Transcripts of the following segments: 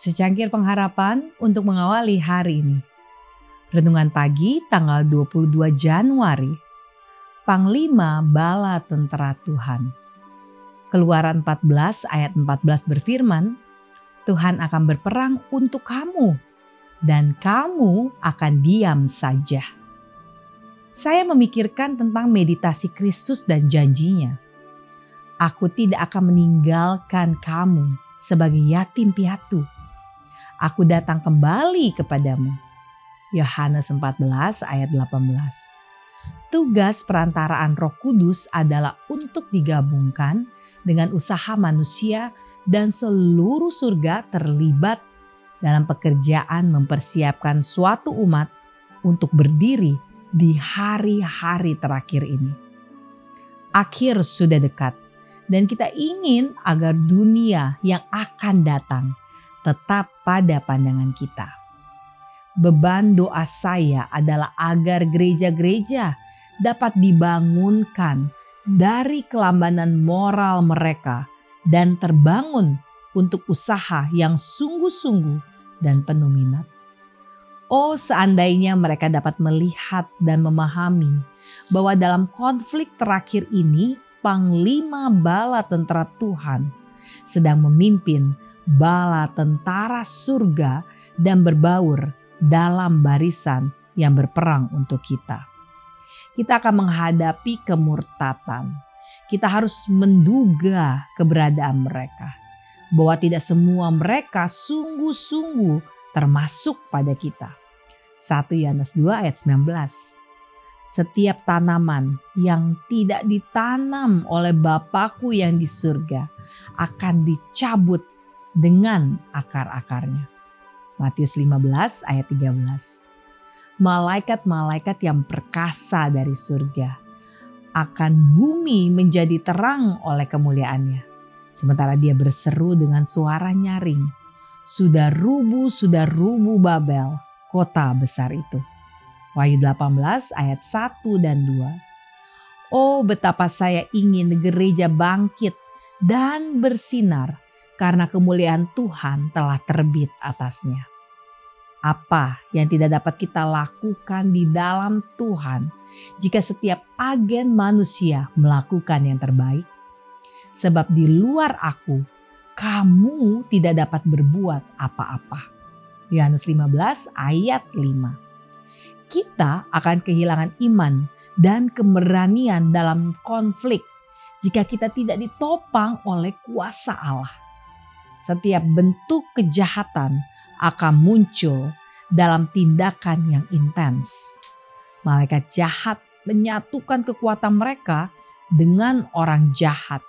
secangkir pengharapan untuk mengawali hari ini. Renungan pagi tanggal 22 Januari. Panglima Bala Tentara Tuhan. Keluaran 14 ayat 14 berfirman, Tuhan akan berperang untuk kamu dan kamu akan diam saja. Saya memikirkan tentang meditasi Kristus dan janjinya. Aku tidak akan meninggalkan kamu sebagai yatim piatu aku datang kembali kepadamu. Yohanes 14 ayat 18. Tugas perantaraan Roh Kudus adalah untuk digabungkan dengan usaha manusia dan seluruh surga terlibat dalam pekerjaan mempersiapkan suatu umat untuk berdiri di hari-hari terakhir ini. Akhir sudah dekat, dan kita ingin agar dunia yang akan datang tetap pada pandangan kita. Beban doa saya adalah agar gereja-gereja dapat dibangunkan dari kelambanan moral mereka dan terbangun untuk usaha yang sungguh-sungguh dan penuh minat. Oh, seandainya mereka dapat melihat dan memahami bahwa dalam konflik terakhir ini, Panglima Bala Tentara Tuhan sedang memimpin bala tentara surga dan berbaur dalam barisan yang berperang untuk kita. Kita akan menghadapi kemurtatan. Kita harus menduga keberadaan mereka. Bahwa tidak semua mereka sungguh-sungguh termasuk pada kita. 1 Yohanes 2 ayat 19. Setiap tanaman yang tidak ditanam oleh Bapakku yang di surga akan dicabut dengan akar-akarnya. Matius 15 ayat 13. Malaikat-malaikat yang perkasa dari surga akan bumi menjadi terang oleh kemuliaannya. Sementara dia berseru dengan suara nyaring. Sudah rubuh, sudah rubuh Babel, kota besar itu. Wahyu 18 ayat 1 dan 2. Oh betapa saya ingin gereja bangkit dan bersinar karena kemuliaan Tuhan telah terbit atasnya. Apa yang tidak dapat kita lakukan di dalam Tuhan jika setiap agen manusia melakukan yang terbaik? Sebab di luar aku, kamu tidak dapat berbuat apa-apa. Yohanes 15 ayat 5. Kita akan kehilangan iman dan keberanian dalam konflik jika kita tidak ditopang oleh kuasa Allah setiap bentuk kejahatan akan muncul dalam tindakan yang intens. Malaikat jahat menyatukan kekuatan mereka dengan orang jahat.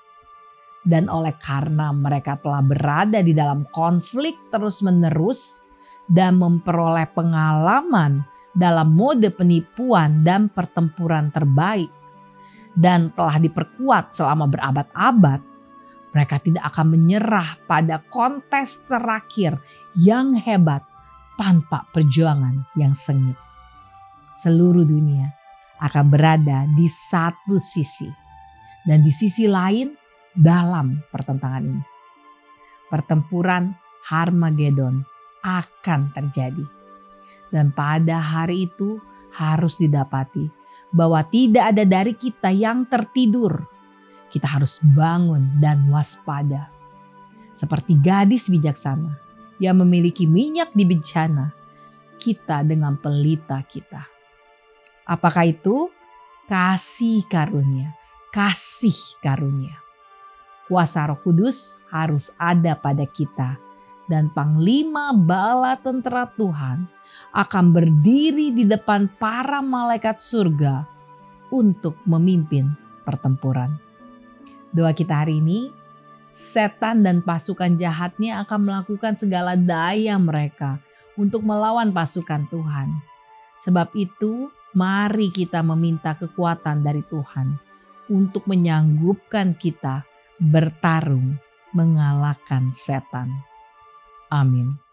Dan oleh karena mereka telah berada di dalam konflik terus-menerus dan memperoleh pengalaman dalam mode penipuan dan pertempuran terbaik dan telah diperkuat selama berabad-abad, mereka tidak akan menyerah pada kontes terakhir yang hebat tanpa perjuangan yang sengit. Seluruh dunia akan berada di satu sisi dan di sisi lain dalam pertentangan ini. Pertempuran Harmagedon akan terjadi. Dan pada hari itu harus didapati bahwa tidak ada dari kita yang tertidur kita harus bangun dan waspada. Seperti gadis bijaksana yang memiliki minyak di bencana, kita dengan pelita kita. Apakah itu? Kasih karunia, kasih karunia. Kuasa Roh Kudus harus ada pada kita dan panglima bala tentara Tuhan akan berdiri di depan para malaikat surga untuk memimpin pertempuran. Doa kita hari ini, setan dan pasukan jahatnya akan melakukan segala daya mereka untuk melawan pasukan Tuhan. Sebab itu, mari kita meminta kekuatan dari Tuhan untuk menyanggupkan kita bertarung mengalahkan setan. Amin.